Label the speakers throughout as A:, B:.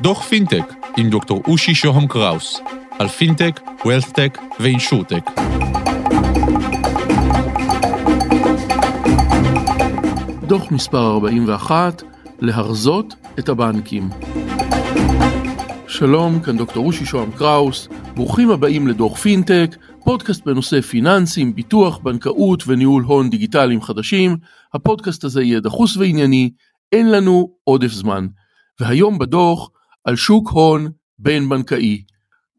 A: דוח פינטק עם דוקטור אושי שוהם קראוס על פינטק, וולת'טק ואינשורטק.
B: דוח מספר 41, להרזות את הבנקים. שלום, כאן דוקטור אושי שוהם קראוס, ברוכים הבאים לדוח פינטק, פודקאסט בנושא פיננסים, ביטוח, בנקאות וניהול הון דיגיטליים חדשים. הפודקאסט הזה יהיה דחוס וענייני, אין לנו עודף זמן. והיום בדוח על שוק הון בין בנקאי.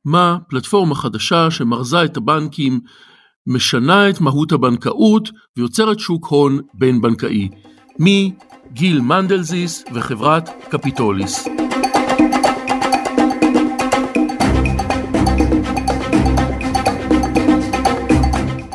B: מה פלטפורמה חדשה שמרזה את הבנקים, משנה את מהות הבנקאות ויוצרת שוק הון בין בנקאי. מי? גיל מנדלזיס וחברת קפיטוליס.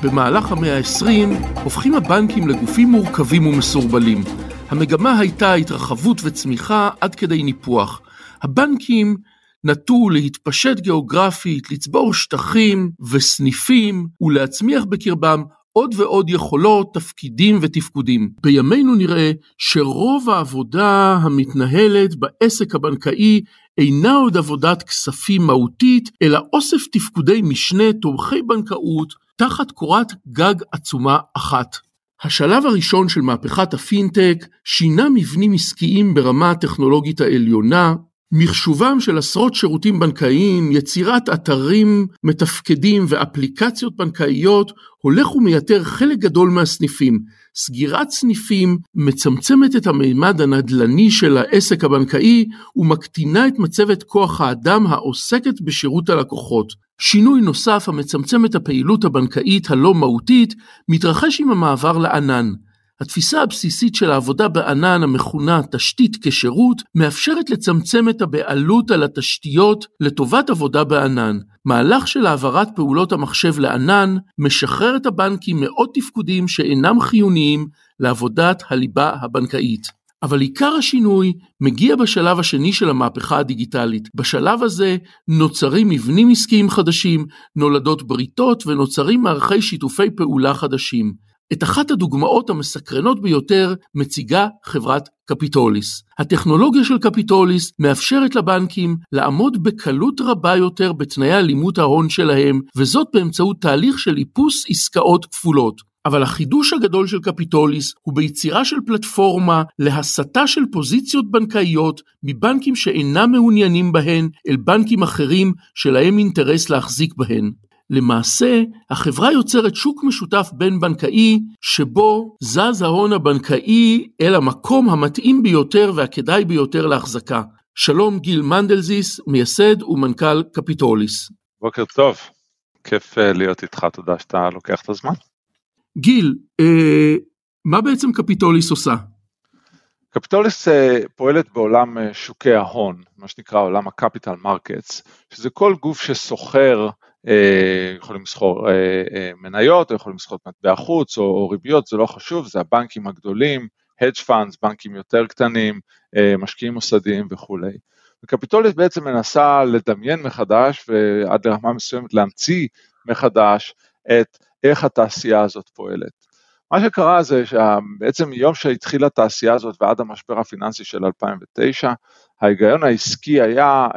B: במהלך המאה ה-20 הופכים הבנקים לגופים מורכבים ומסורבלים. המגמה הייתה התרחבות וצמיחה עד כדי ניפוח. הבנקים נטו להתפשט גיאוגרפית, לצבור שטחים וסניפים ולהצמיח בקרבם עוד ועוד יכולות, תפקידים ותפקודים. בימינו נראה שרוב העבודה המתנהלת בעסק הבנקאי אינה עוד עבודת כספים מהותית, אלא אוסף תפקודי משנה תומכי בנקאות תחת קורת גג עצומה אחת. השלב הראשון של מהפכת הפינטק שינה מבנים עסקיים ברמה הטכנולוגית העליונה, מחשובם של עשרות שירותים בנקאיים, יצירת אתרים מתפקדים ואפליקציות בנקאיות הולך ומייתר חלק גדול מהסניפים. סגירת סניפים מצמצמת את המימד הנדל"ני של העסק הבנקאי ומקטינה את מצבת כוח האדם העוסקת בשירות הלקוחות. שינוי נוסף המצמצם את הפעילות הבנקאית הלא מהותית מתרחש עם המעבר לענן. התפיסה הבסיסית של העבודה בענן המכונה תשתית כשירות מאפשרת לצמצם את הבעלות על התשתיות לטובת עבודה בענן. מהלך של העברת פעולות המחשב לענן משחרר את הבנקים מעוד תפקודים שאינם חיוניים לעבודת הליבה הבנקאית. אבל עיקר השינוי מגיע בשלב השני של המהפכה הדיגיטלית. בשלב הזה נוצרים מבנים עסקיים חדשים, נולדות בריתות ונוצרים מערכי שיתופי פעולה חדשים. את אחת הדוגמאות המסקרנות ביותר מציגה חברת קפיטוליס. הטכנולוגיה של קפיטוליס מאפשרת לבנקים לעמוד בקלות רבה יותר בתנאי הלימות ההון שלהם, וזאת באמצעות תהליך של איפוס עסקאות כפולות. אבל החידוש הגדול של קפיטוליס הוא ביצירה של פלטפורמה להסטה של פוזיציות בנקאיות מבנקים שאינם מעוניינים בהן אל בנקים אחרים שלהם אינטרס להחזיק בהן. למעשה, החברה יוצרת שוק משותף בין בנקאי, שבו זז ההון הבנקאי אל המקום המתאים ביותר והכדאי ביותר להחזקה. שלום גיל מנדלזיס, מייסד ומנכ"ל קפיטוליס.
C: בוקר טוב, כיף אה, להיות איתך, תודה שאתה לוקח את הזמן.
B: גיל, אה, מה בעצם קפיטוליס עושה?
C: קפיטוליס אה, פועלת בעולם אה, שוקי ההון, מה שנקרא עולם ה capital markets, שזה כל גוף שסוחר אה, יכולים לסחור אה, אה, מניות או יכולים לסחור מטבע חוץ או, או ריביות, זה לא חשוב, זה הבנקים הגדולים, hedge funds, בנקים יותר קטנים, משקיעים מוסדיים וכולי. וקפיטוליס בעצם מנסה לדמיין מחדש ועד לרמה מסוימת להמציא מחדש את איך התעשייה הזאת פועלת. מה שקרה זה שבעצם מיום שהתחילה התעשייה הזאת ועד המשבר הפיננסי של 2009, ההיגיון העסקי היה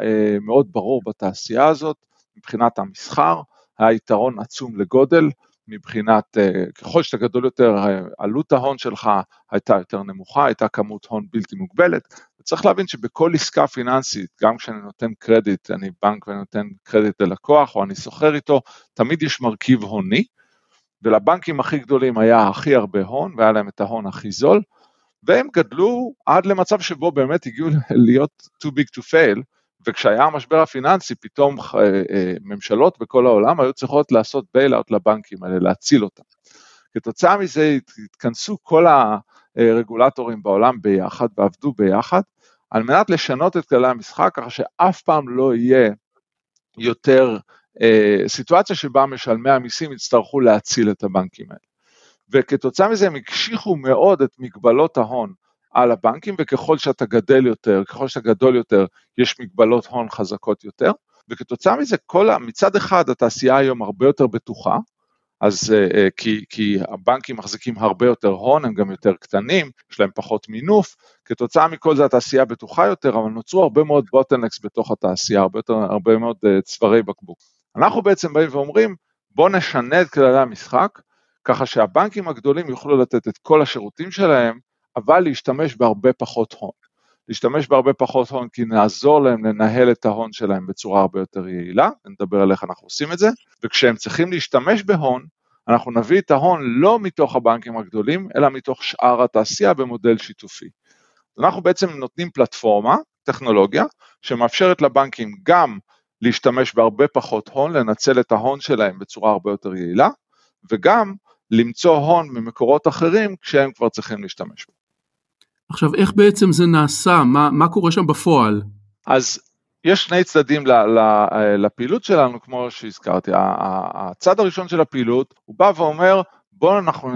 C: מאוד ברור בתעשייה הזאת, מבחינת המסחר, היה יתרון עצום לגודל, מבחינת, אה, ככל שאתה גדול יותר, אה, עלות ההון שלך הייתה יותר נמוכה, הייתה כמות הון בלתי מוגבלת. וצריך להבין שבכל עסקה פיננסית, גם כשאני נותן קרדיט, אני בנק ואני נותן קרדיט ללקוח, או אני סוחר איתו, תמיד יש מרכיב הוני, ולבנקים הכי גדולים היה הכי הרבה הון, והיה להם את ההון הכי זול, והם גדלו עד למצב שבו באמת הגיעו להיות too big to fail, וכשהיה המשבר הפיננסי, פתאום אה, אה, ממשלות בכל העולם היו צריכות לעשות bail-out לבנקים האלה, להציל אותם. כתוצאה מזה התכנסו כל הרגולטורים בעולם ביחד ועבדו ביחד, על מנת לשנות את כללי המשחק, ככה שאף פעם לא יהיה יותר אה, סיטואציה שבה משלמי המיסים יצטרכו להציל את הבנקים האלה. וכתוצאה מזה הם הקשיחו מאוד את מגבלות ההון על הבנקים, וככל שאתה גדל יותר, ככל שאתה גדול יותר, יש מגבלות הון חזקות יותר, וכתוצאה מזה, כל, מצד אחד התעשייה היום הרבה יותר בטוחה, אז כי, כי הבנקים מחזיקים הרבה יותר הון, הם גם יותר קטנים, יש להם פחות מינוף, כתוצאה מכל זה התעשייה בטוחה יותר, אבל נוצרו הרבה מאוד בוטלנקס בתוך התעשייה, הרבה, יותר, הרבה מאוד צווארי בקבוק. אנחנו בעצם באים ואומרים, בואו נשנה את כללי המשחק, ככה שהבנקים הגדולים יוכלו לתת את כל השירותים שלהם, אבל להשתמש בהרבה פחות הון. להשתמש בהרבה פחות הון כי נעזור להם לנהל את ההון שלהם בצורה הרבה יותר יעילה, נדבר על איך אנחנו עושים את זה, וכשהם צריכים להשתמש בהון, אנחנו נביא את ההון לא מתוך הבנקים הגדולים, אלא מתוך שאר התעשייה במודל שיתופי. אנחנו בעצם נותנים פלטפורמה, טכנולוגיה, שמאפשרת לבנקים גם להשתמש בהרבה פחות הון, לנצל את ההון שלהם בצורה הרבה יותר יעילה, וגם למצוא הון ממקורות אחרים כשהם כבר צריכים להשתמש בו.
B: עכשיו, איך בעצם זה נעשה? מה, מה קורה שם בפועל?
C: אז יש שני צדדים לפעילות שלנו, כמו שהזכרתי. הצד הראשון של הפעילות, הוא בא ואומר, בואו אנחנו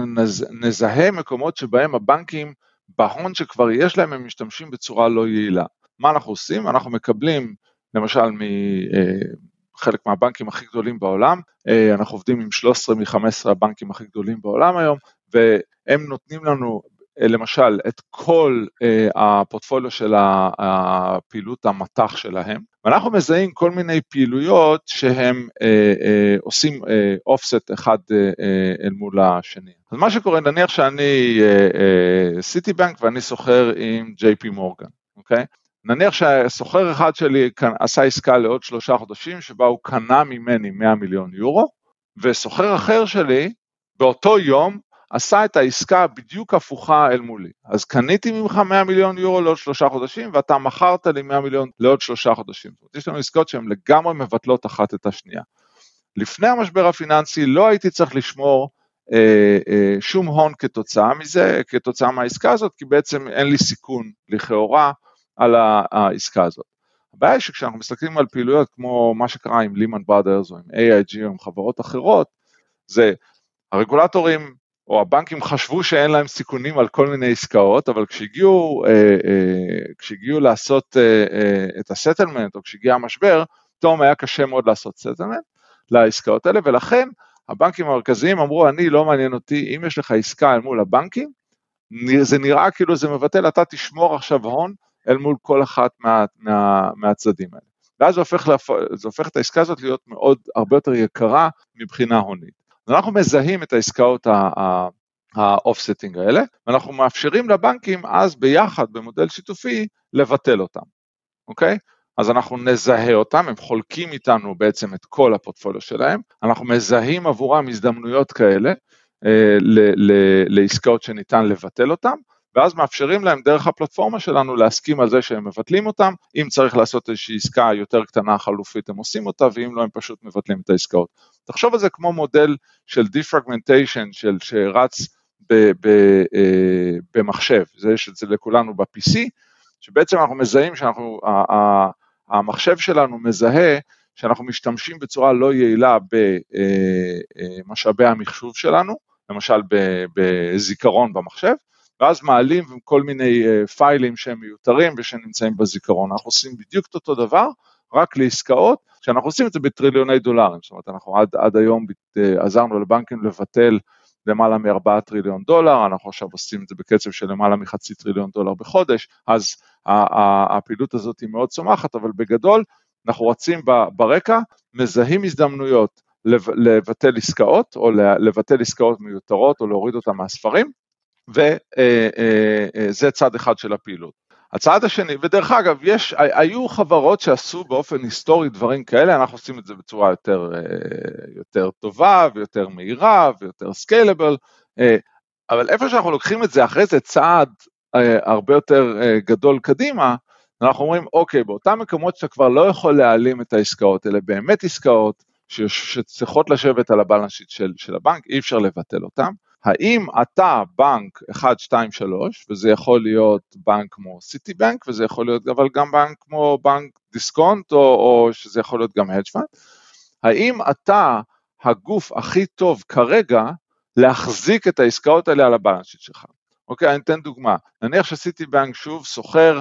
C: נזהה מקומות שבהם הבנקים, בהון שכבר יש להם, הם משתמשים בצורה לא יעילה. מה אנחנו עושים? אנחנו מקבלים, למשל, מחלק מהבנקים הכי גדולים בעולם, אה, אנחנו עובדים עם 13 מ-15 הבנקים הכי גדולים בעולם היום, והם נותנים לנו אה, למשל את כל uh, הפורטפוליו של הפעילות המטח שלהם, ואנחנו מזהים כל מיני פעילויות שהם uh, עושים uh, אחד אל מול השני. אז מה שקורה, נניח שאני סיטי בנק ואני סוחר עם ג'יי פי מורגן, אוקיי? נניח שסוחר אחד שלי עשה עסקה לעוד שלושה חודשים שבה הוא קנה ממני 100 מיליון יורו, וסוחר אחר שלי באותו יום עשה את העסקה בדיוק הפוכה אל מולי. אז קניתי ממך 100 מיליון יורו לעוד שלושה חודשים, ואתה מכרת לי 100 מיליון לעוד שלושה חודשים. יש לנו עסקאות שהן לגמרי מבטלות אחת את השנייה. לפני המשבר הפיננסי לא הייתי צריך לשמור אה, אה, שום הון כתוצאה מזה, כתוצאה מהעסקה הזאת, כי בעצם אין לי סיכון לכאורה על העסקה הזאת. הבעיה היא שכשאנחנו מסתכלים על פעילויות כמו מה שקרה עם לימן בראדרס או עם AIG או עם חברות אחרות, זה הרגולטורים או הבנקים חשבו שאין להם סיכונים על כל מיני עסקאות, אבל כשהגיעו, אה, אה, כשהגיעו לעשות אה, אה, את הסטלמנט, או כשהגיע המשבר, פתאום היה קשה מאוד לעשות settlement לעסקאות האלה, ולכן הבנקים המרכזיים אמרו, אני לא מעניין אותי, אם יש לך עסקה אל מול הבנקים, זה נראה כאילו זה מבטל, אתה תשמור עכשיו הון אל מול כל אחת מה, מה, מהצדדים האלה. ואז זה הופך, זה הופך את העסקה הזאת להיות מאוד, הרבה יותר יקרה מבחינה הונית. אנחנו מזהים את העסקאות ה offsetting האלה, ואנחנו מאפשרים לבנקים אז ביחד במודל שיתופי לבטל אותם, אוקיי? אז אנחנו נזהה אותם, הם חולקים איתנו בעצם את כל הפורטפוליו שלהם, אנחנו מזהים עבורם הזדמנויות כאלה אה, לעסקאות שניתן לבטל אותם, ואז מאפשרים להם דרך הפלטפורמה שלנו להסכים על זה שהם מבטלים אותם, אם צריך לעשות איזושהי עסקה יותר קטנה חלופית הם עושים אותה, ואם לא הם פשוט מבטלים את העסקאות. תחשוב על זה כמו מודל של דיפרגמנטיישן שרץ ב, ב, אה, במחשב, זה יש את זה לכולנו ב-PC, שבעצם אנחנו מזהים שאנחנו, המחשב שלנו מזהה שאנחנו משתמשים בצורה לא יעילה במשאבי אה, אה, המחשוב שלנו, למשל בזיכרון במחשב, ואז מעלים כל מיני אה, פיילים שהם מיותרים ושנמצאים בזיכרון. אנחנו עושים בדיוק את אותו דבר, רק לעסקאות, שאנחנו עושים את זה בטריליוני דולרים, זאת אומרת אנחנו עד, עד היום אה, עזרנו לבנקים לבטל למעלה מ-4 טריליון דולר, אנחנו עכשיו עושים את זה בקצב של למעלה מחצי טריליון דולר בחודש, אז הפעילות הזאת היא מאוד צומחת, אבל בגדול אנחנו רצים ברקע, מזהים הזדמנויות לבטל עסקאות, או לבטל עסקאות מיותרות, או להוריד אותן מהספרים, וזה אה, אה, צד אחד של הפעילות. הצעד השני, ודרך אגב, יש, היו חברות שעשו באופן היסטורי דברים כאלה, אנחנו עושים את זה בצורה יותר, אה, יותר טובה ויותר מהירה ויותר scalable, אבל איפה שאנחנו לוקחים את זה אחרי זה צעד הרבה יותר גדול קדימה, אנחנו אומרים, אוקיי, באותם מקומות שאתה כבר לא יכול להעלים את העסקאות, אלה באמת עסקאות שצריכות לשבת על ה balance של, של הבנק, אי אפשר לבטל אותן. האם אתה בנק 1, 2, 3, וזה יכול להיות בנק כמו סיטי בנק, וזה יכול להיות אבל גם בנק כמו בנק דיסקונט, או, או שזה יכול להיות גם hedge fund, האם אתה הגוף הכי טוב כרגע להחזיק את העסקאות האלה על הבלנשיט שלך? אוקיי, אני אתן דוגמה, נניח שסיטי בנק שוב סוחר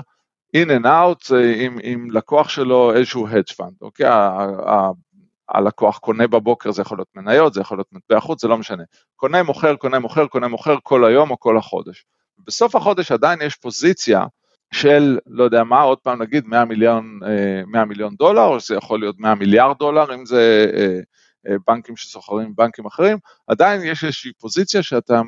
C: in and out עם, עם לקוח שלו איזשהו hedge fund, אוקיי, הלקוח קונה בבוקר, זה יכול להיות מניות, זה יכול להיות מטבע חוץ, זה לא משנה. קונה, מוכר, קונה, מוכר, קונה, מוכר כל היום או כל החודש. בסוף החודש עדיין יש פוזיציה של, לא יודע מה, עוד פעם נגיד 100 מיליון, 100 מיליון דולר, או שזה יכול להיות 100 מיליארד דולר, אם זה בנקים שסוחרים בבנקים אחרים, עדיין יש איזושהי פוזיציה שאתם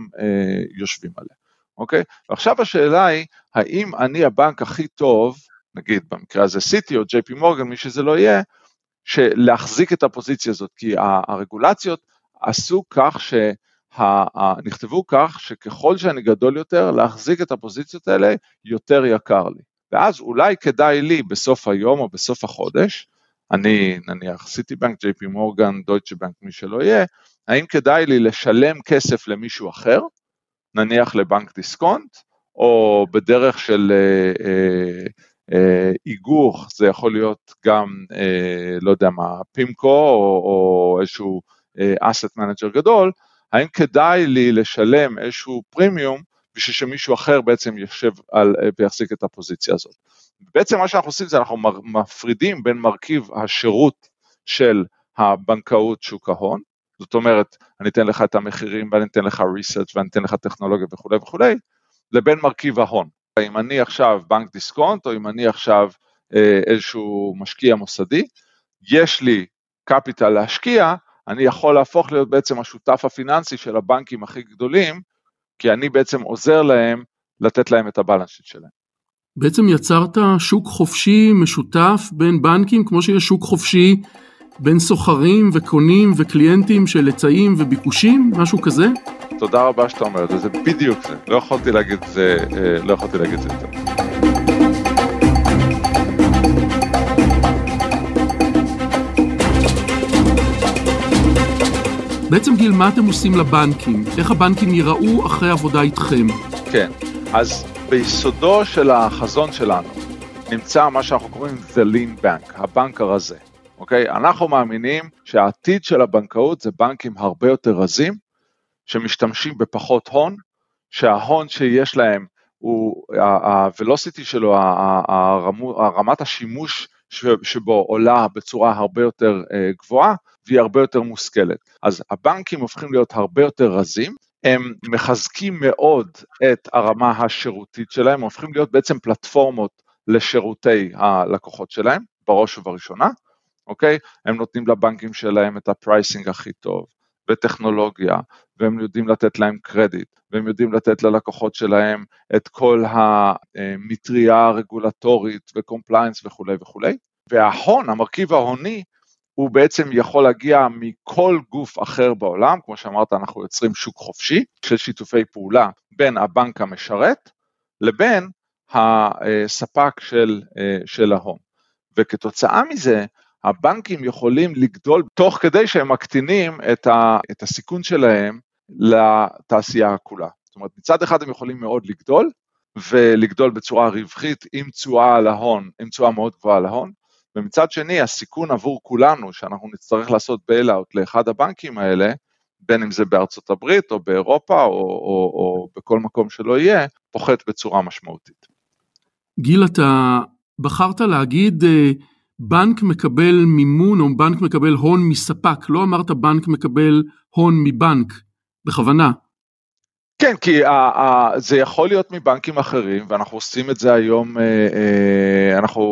C: יושבים עליה. אוקיי? ועכשיו השאלה היא, האם אני הבנק הכי טוב, נגיד במקרה הזה סיטי או ג'יי פי מורגן, מי שזה לא יהיה, להחזיק את הפוזיציה הזאת, כי הרגולציות עשו כך ש... נכתבו כך שככל שאני גדול יותר, להחזיק את הפוזיציות האלה יותר יקר לי. ואז אולי כדאי לי בסוף היום או בסוף החודש, אני נניח סיטי בנק, ג'יי פי מורגן, דויטשה בנק, מי שלא יהיה, האם כדאי לי לשלם כסף למישהו אחר, נניח לבנק דיסקונט, או בדרך של אה, אה, אה, איגוך, זה יכול להיות גם, אה, לא יודע מה, פימקו או, או איזשהו asset אה, manager גדול, האם כדאי לי לשלם איזשהו פרימיום בשביל שמישהו אחר בעצם יושב על, אה, ויחזיק את הפוזיציה הזאת. בעצם מה שאנחנו עושים זה אנחנו מפרידים בין מרכיב השירות של הבנקאות שוק ההון, זאת אומרת, אני אתן לך את המחירים ואני אתן לך research ואני אתן לך טכנולוגיה וכולי וכולי, לבין מרכיב ההון. אם אני עכשיו בנק דיסקונט או אם אני עכשיו אה, איזשהו משקיע מוסדי, יש לי capital להשקיע, אני יכול להפוך להיות בעצם השותף הפיננסי של הבנקים הכי גדולים, כי אני בעצם עוזר להם לתת להם את הבלנס שלהם.
B: בעצם יצרת שוק חופשי משותף בין בנקים, כמו שיש שוק חופשי בין סוחרים וקונים וקליינטים של היצעים וביקושים, משהו כזה?
C: תודה רבה שאתה אומר את זה, זה בדיוק זה, לא יכולתי להגיד את זה, אה, לא יכולתי להגיד את זה יותר.
B: בעצם גיל, מה אתם עושים לבנקים? איך הבנקים ייראו אחרי עבודה איתכם?
C: כן, אז ביסודו של החזון שלנו נמצא מה שאנחנו קוראים The Lean Bank, הבנק הרזה. אוקיי? אנחנו מאמינים שהעתיד של הבנקאות זה בנקים הרבה יותר רזים, שמשתמשים בפחות הון, שההון שיש להם הוא, ה-velocity שלו, רמת השימוש שבו עולה בצורה הרבה יותר אה, גבוהה, והיא הרבה יותר מושכלת. אז הבנקים הופכים להיות הרבה יותר רזים, הם מחזקים מאוד את הרמה השירותית שלהם, הופכים להיות בעצם פלטפורמות לשירותי הלקוחות שלהם, בראש ובראשונה, אוקיי? הם נותנים לבנקים שלהם את ה pricing הכי טוב, וטכנולוגיה, והם יודעים לתת להם קרדיט, והם יודעים לתת ללקוחות שלהם את כל המטריה הרגולטורית ו compliance וכולי וכולי. וההון, המרכיב ההוני, הוא בעצם יכול להגיע מכל גוף אחר בעולם, כמו שאמרת, אנחנו יוצרים שוק חופשי של שיתופי פעולה בין הבנק המשרת לבין הספק של, של ההון. וכתוצאה מזה, הבנקים יכולים לגדול תוך כדי שהם מקטינים את, ה, את הסיכון שלהם לתעשייה כולה. זאת אומרת, מצד אחד הם יכולים מאוד לגדול, ולגדול בצורה רווחית עם תשואה על ההון, עם תשואה מאוד גבוהה על ההון, ומצד שני הסיכון עבור כולנו שאנחנו נצטרך לעשות bail-out לאחד הבנקים האלה, בין אם זה בארצות הברית או באירופה או, או, או בכל מקום שלא יהיה, פוחת בצורה משמעותית.
B: גיל, אתה בחרת להגיד uh, בנק מקבל מימון או בנק מקבל הון מספק, לא אמרת בנק מקבל הון מבנק, בכוונה.
C: כן, כי ה, ה, זה יכול להיות מבנקים אחרים, ואנחנו עושים את זה היום, אה, אה, אנחנו,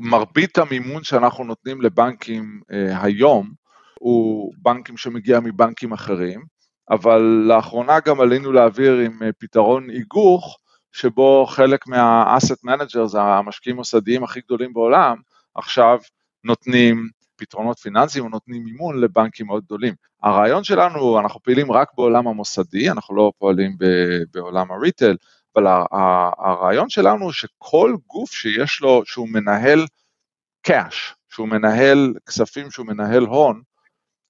C: מרבית המימון שאנחנו נותנים לבנקים אה, היום, הוא בנקים שמגיע מבנקים אחרים, אבל לאחרונה גם עלינו להעביר עם פתרון איגוך, שבו חלק מה-asset managers, המשקיעים המוסדיים הכי גדולים בעולם, עכשיו נותנים פתרונות פיננסיים או נותנים מימון לבנקים מאוד גדולים. הרעיון שלנו, אנחנו פעילים רק בעולם המוסדי, אנחנו לא פועלים בעולם הריטל, אבל הרעיון שלנו הוא שכל גוף שיש לו, שהוא מנהל cash, שהוא מנהל כספים, שהוא מנהל הון,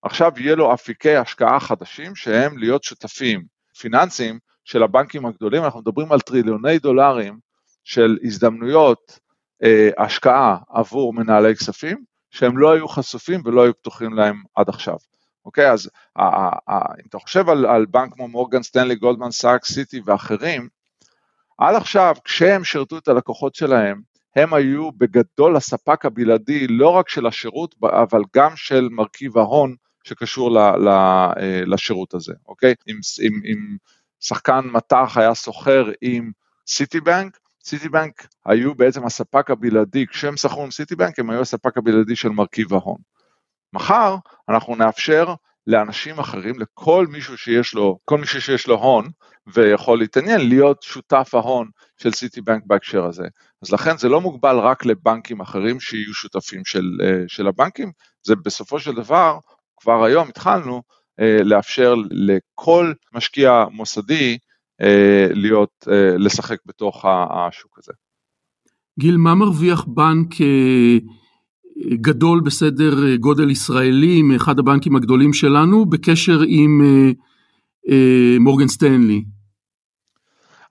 C: עכשיו יהיה לו אפיקי השקעה חדשים שהם להיות שותפים פיננסיים של הבנקים הגדולים, אנחנו מדברים על טריליוני דולרים של הזדמנויות אה, השקעה עבור מנהלי כספים, שהם לא היו חשופים ולא היו פתוחים להם עד עכשיו. אוקיי, אז ה, ה, ה, אם אתה חושב על, על בנק כמו מורגן סטנלי, גולדמן סאק, סיטי ואחרים, עד עכשיו כשהם שירתו את הלקוחות שלהם, הם היו בגדול הספק הבלעדי לא רק של השירות, אבל גם של מרכיב ההון שקשור ל, ל, אה, לשירות הזה, אוקיי? אם, אם, אם שחקן מט"ח היה סוחר עם סיטי בנק, סיטי בנק היו בעצם הספק הבלעדי, כשהם שכרו עם סיטי בנק הם היו הספק הבלעדי של מרכיב ההון. מחר אנחנו נאפשר לאנשים אחרים, לכל מישהו שיש לו, כל מישהו שיש לו הון ויכול להתעניין, להיות שותף ההון של סיטי בנק בהקשר הזה. אז לכן זה לא מוגבל רק לבנקים אחרים שיהיו שותפים של, אה, של הבנקים, זה בסופו של דבר, כבר היום התחלנו לאפשר לכל משקיע מוסדי אה, להיות, לשחק בתוך השוק הזה.
B: גיל, מה מרוויח בנק גדול בסדר גודל ישראלי מאחד הבנקים הגדולים שלנו בקשר עם מורגן סטנלי?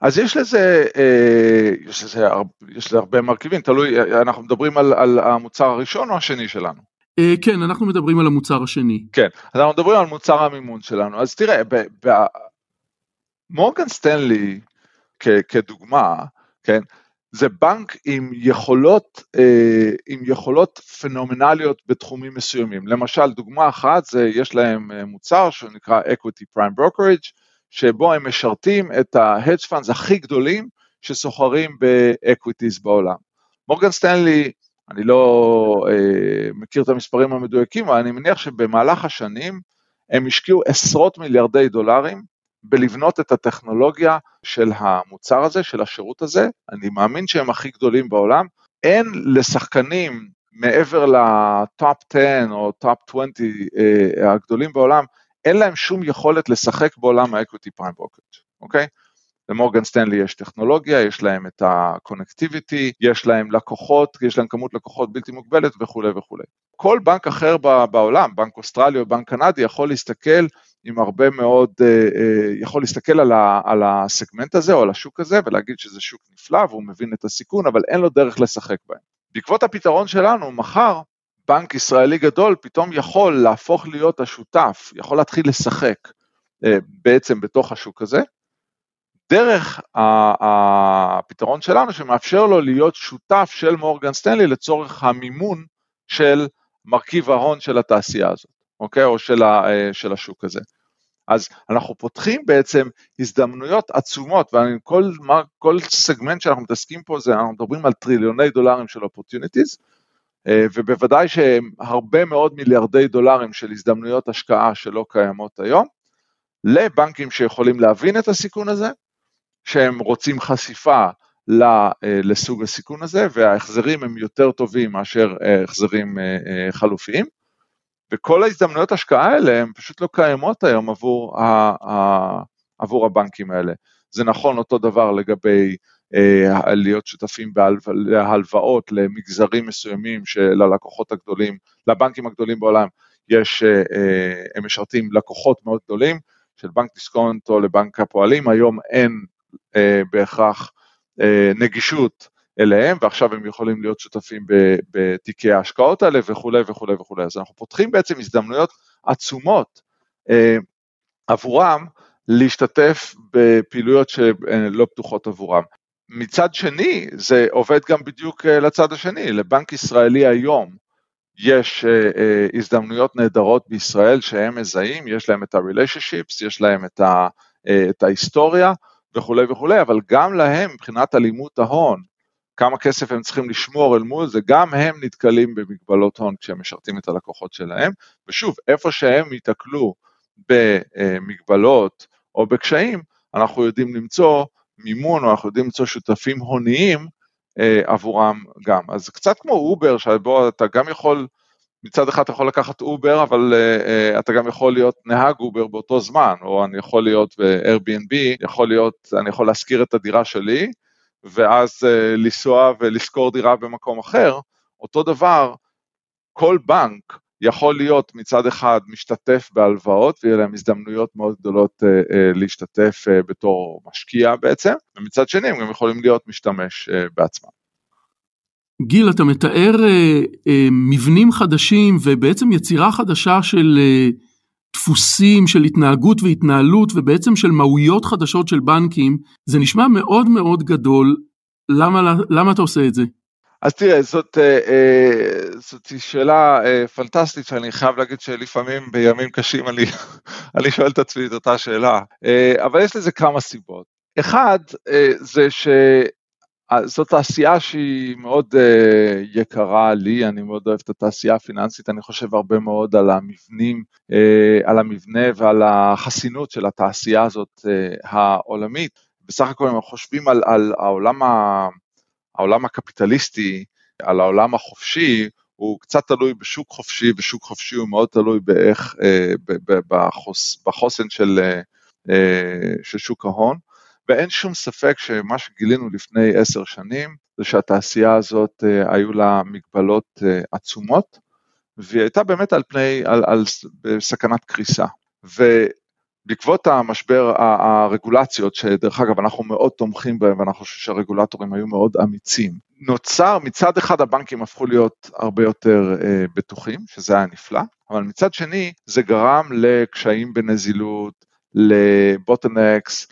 C: אז יש לזה, אה, יש לזה, יש לזה הרבה מרכיבים, תלוי, אנחנו מדברים על, על המוצר הראשון או השני שלנו?
B: אה, כן, אנחנו מדברים על המוצר השני.
C: כן, אז אנחנו מדברים על מוצר המימון שלנו. אז תראה, מורגן סטנלי כדוגמה, כן, זה בנק עם יכולות, אה, עם יכולות פנומנליות בתחומים מסוימים. למשל, דוגמה אחת זה, יש להם מוצר שנקרא Equity Prime Brokerage, שבו הם משרתים את ה-hedge funds הכי גדולים שסוחרים ב-equities בעולם. מורגן סטנלי, אני לא אה, מכיר את המספרים המדויקים, אבל אני מניח שבמהלך השנים הם השקיעו עשרות מיליארדי דולרים בלבנות את הטכנולוגיה של המוצר הזה, של השירות הזה, אני מאמין שהם הכי גדולים בעולם. אין לשחקנים מעבר ל-top 10 או top 20 אה, הגדולים בעולם, אין להם שום יכולת לשחק בעולם ה-equity prime brokerage, אוקיי? למורגן סטנלי יש טכנולוגיה, יש להם את ה-connectivity, יש להם לקוחות, יש להם כמות לקוחות בלתי מוגבלת וכולי וכולי. כל בנק אחר בעולם, בנק אוסטרלי או בנק קנדי, יכול להסתכל עם הרבה מאוד, אה, אה, יכול להסתכל על, על הסגמנט הזה או על השוק הזה ולהגיד שזה שוק נפלא והוא מבין את הסיכון, אבל אין לו דרך לשחק בהם. בעקבות הפתרון שלנו, מחר בנק ישראלי גדול פתאום יכול להפוך להיות השותף, יכול להתחיל לשחק אה, בעצם בתוך השוק הזה, דרך הפתרון שלנו שמאפשר לו להיות שותף של מורגן סטנלי לצורך המימון של מרכיב ההון של התעשייה הזאת, אוקיי? או של, ה, אה, של השוק הזה. אז אנחנו פותחים בעצם הזדמנויות עצומות, וכל סגמנט שאנחנו מתעסקים פה זה, אנחנו מדברים על טריליוני דולרים של opportunities, אה, ובוודאי שהרבה מאוד מיליארדי דולרים של הזדמנויות השקעה שלא קיימות היום, לבנקים שיכולים להבין את הסיכון הזה, שהם רוצים חשיפה אה, לסוג הסיכון הזה, וההחזרים הם יותר טובים מאשר אה, החזרים חלופיים, וכל ההזדמנויות השקעה האלה הן פשוט לא קיימות היום עבור, עבור הבנקים האלה. זה נכון אותו דבר לגבי אה, להיות שותפים בהלוואות למגזרים מסוימים של הלקוחות הגדולים, לבנקים הגדולים בעולם, יש, אה, אה, הם משרתים לקוחות מאוד גדולים, של בנק דיסקונט או לבנק הפועלים, היום אין בהכרח נגישות אליהם, ועכשיו הם יכולים להיות שותפים בתיקי ההשקעות האלה וכולי וכולי וכולי. אז אנחנו פותחים בעצם הזדמנויות עצומות עבורם להשתתף בפעילויות שלא פתוחות עבורם. מצד שני, זה עובד גם בדיוק אה, לצד השני, לבנק ישראלי היום יש אה, אה, הזדמנויות נהדרות בישראל שהם מזהים, יש להם את ה-relationships, יש להם את, ה, את ההיסטוריה וכולי וכולי, אבל גם להם מבחינת אלימות ההון, כמה כסף הם צריכים לשמור אל מול זה, גם הם נתקלים במגבלות הון כשהם משרתים את הלקוחות שלהם, ושוב, איפה שהם ייתקלו במגבלות או בקשיים, אנחנו יודעים למצוא מימון, או אנחנו יודעים למצוא שותפים הוניים אה, עבורם גם. אז קצת כמו אובר, שבו אתה גם יכול, מצד אחד אתה יכול לקחת אובר, אבל אה, אה, אתה גם יכול להיות נהג אובר באותו זמן, או אני יכול להיות ב-Airbnb, יכול להיות, אני יכול להשכיר את הדירה שלי, ואז אה, לנסוע ולשכור דירה במקום אחר. אותו דבר, כל בנק יכול להיות מצד אחד משתתף בהלוואות ויהיה להם הזדמנויות מאוד גדולות אה, אה, להשתתף אה, בתור משקיע בעצם, ומצד שני הם גם יכולים להיות משתמש בעצמם.
B: גיל, אתה מתאר אה, אה, מבנים חדשים ובעצם יצירה חדשה של אה, דפוסים, של התנהגות והתנהלות ובעצם של מהויות חדשות של בנקים, זה נשמע מאוד מאוד גדול, למה, למה אתה עושה את זה?
C: אז תראה, זאת, אה, אה, זאת שאלה אה, פנטסטית שאני חייב להגיד שלפעמים בימים קשים אני, אני שואל את עצמי את אותה שאלה, אבל יש לזה כמה סיבות. אחד, זה שזאת תעשייה שהיא מאוד יקרה לי, אני מאוד אוהב את התעשייה הפיננסית, אני חושב הרבה מאוד על המבנים, על המבנה ועל החסינות של התעשייה הזאת העולמית. בסך הכל אם חושבים על, על העולם ה... העולם הקפיטליסטי, על העולם החופשי, הוא קצת תלוי בשוק חופשי, ושוק חופשי הוא מאוד תלוי באיך, אה, בחוס, בחוסן של, אה, אה, של שוק ההון, ואין שום ספק שמה שגילינו לפני עשר שנים, זה שהתעשייה הזאת היו לה מגבלות עצומות, והיא הייתה באמת על פני, על, על סכנת קריסה. בעקבות המשבר הרגולציות, שדרך אגב אנחנו מאוד תומכים בהם ואנחנו חושבים שהרגולטורים היו מאוד אמיצים, נוצר מצד אחד הבנקים הפכו להיות הרבה יותר אה, בטוחים, שזה היה נפלא, אבל מצד שני זה גרם לקשיים בנזילות, לבוטנקס, אה,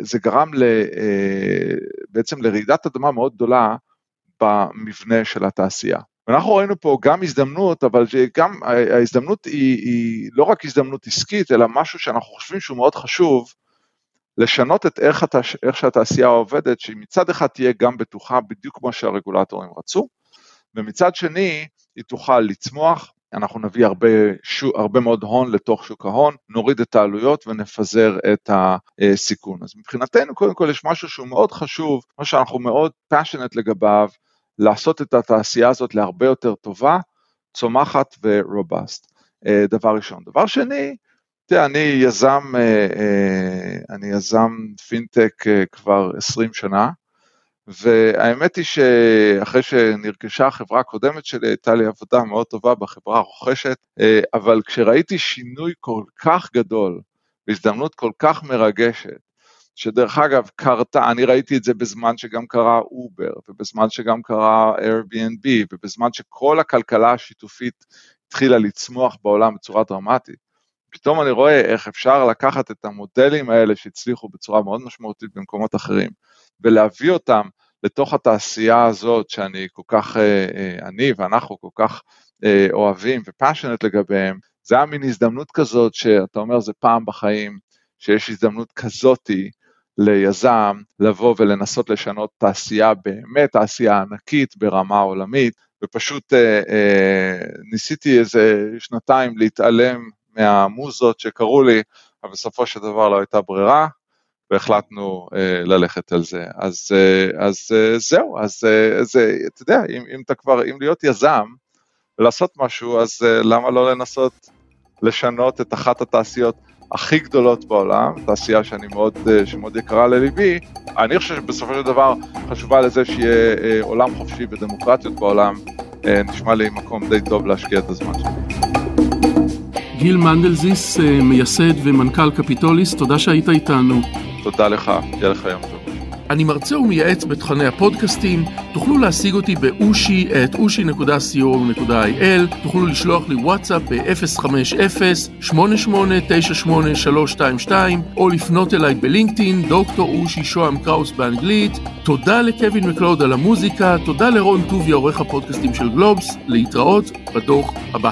C: זה גרם ל, אה, בעצם לרעידת אדמה מאוד גדולה במבנה של התעשייה. ואנחנו ראינו פה גם הזדמנות, אבל גם ההזדמנות היא, היא לא רק הזדמנות עסקית, אלא משהו שאנחנו חושבים שהוא מאוד חשוב, לשנות את איך, התש... איך שהתעשייה עובדת, שהיא מצד אחד תהיה גם בטוחה בדיוק כמו שהרגולטורים רצו, ומצד שני היא תוכל לצמוח, אנחנו נביא הרבה, שו, הרבה מאוד הון לתוך שוק ההון, נוריד את העלויות ונפזר את הסיכון. אז מבחינתנו קודם כל יש משהו שהוא מאוד חשוב, מה שאנחנו מאוד passionate לגביו, לעשות את התעשייה הזאת להרבה יותר טובה, צומחת ורובסט. אה, דבר ראשון. דבר שני, תראה, אני יזם, אה, אה, אני יזם פינטק כבר 20 שנה, והאמת היא שאחרי שנרכשה החברה הקודמת שלי, הייתה לי עבודה מאוד טובה בחברה הרוכשת, אבל כשראיתי שינוי כל כך גדול, והזדמנות כל כך מרגשת, שדרך אגב קרתה, אני ראיתי את זה בזמן שגם קרה אובר, ובזמן שגם קרה Airbnb, ובזמן שכל הכלכלה השיתופית התחילה לצמוח בעולם בצורה דרמטית. פתאום אני רואה איך אפשר לקחת את המודלים האלה שהצליחו בצורה מאוד משמעותית במקומות אחרים, ולהביא אותם לתוך התעשייה הזאת שאני כל כך, אה, אה, אני ואנחנו כל כך אה, אוהבים ופאשונט לגביהם, זה היה מין הזדמנות כזאת שאתה אומר זה פעם בחיים, שיש הזדמנות כזאתי ליזם לבוא ולנסות לשנות תעשייה, באמת תעשייה ענקית ברמה עולמית, ופשוט אה, אה, ניסיתי איזה שנתיים להתעלם מהמוזות שקרו לי, אבל בסופו של דבר לא הייתה ברירה, והחלטנו אה, ללכת על זה. אז, אה, אז אה, זהו, אז אה, זה, אתה יודע, אם, אם אתה כבר, אם להיות יזם ולעשות משהו, אז אה, למה לא לנסות לשנות את אחת התעשיות הכי גדולות בעולם, תעשייה שאני מאוד, אה, שמאוד יקרה לליבי, אני חושב שבסופו של דבר חשובה לזה שיהיה אה, עולם חופשי ודמוקרטיות בעולם, אה, נשמע לי מקום די טוב להשקיע את הזמן שלי.
B: גיל מנדלזיס, מייסד ומנכ"ל קפיטוליס, תודה שהיית איתנו.
C: תודה לך, יהיה לך יום טוב.
B: אני מרצה ומייעץ בתכני הפודקאסטים, תוכלו להשיג אותי באושי את אושי.co.il, תוכלו לשלוח לי וואטסאפ ב-050-8898-322 או לפנות אליי בלינקדאין, דוקטור אושי שוהם קראוס באנגלית. תודה לקווין מקלוד על המוזיקה, תודה לרון טוביה עורך הפודקאסטים של גלובס, להתראות בדוח הבא.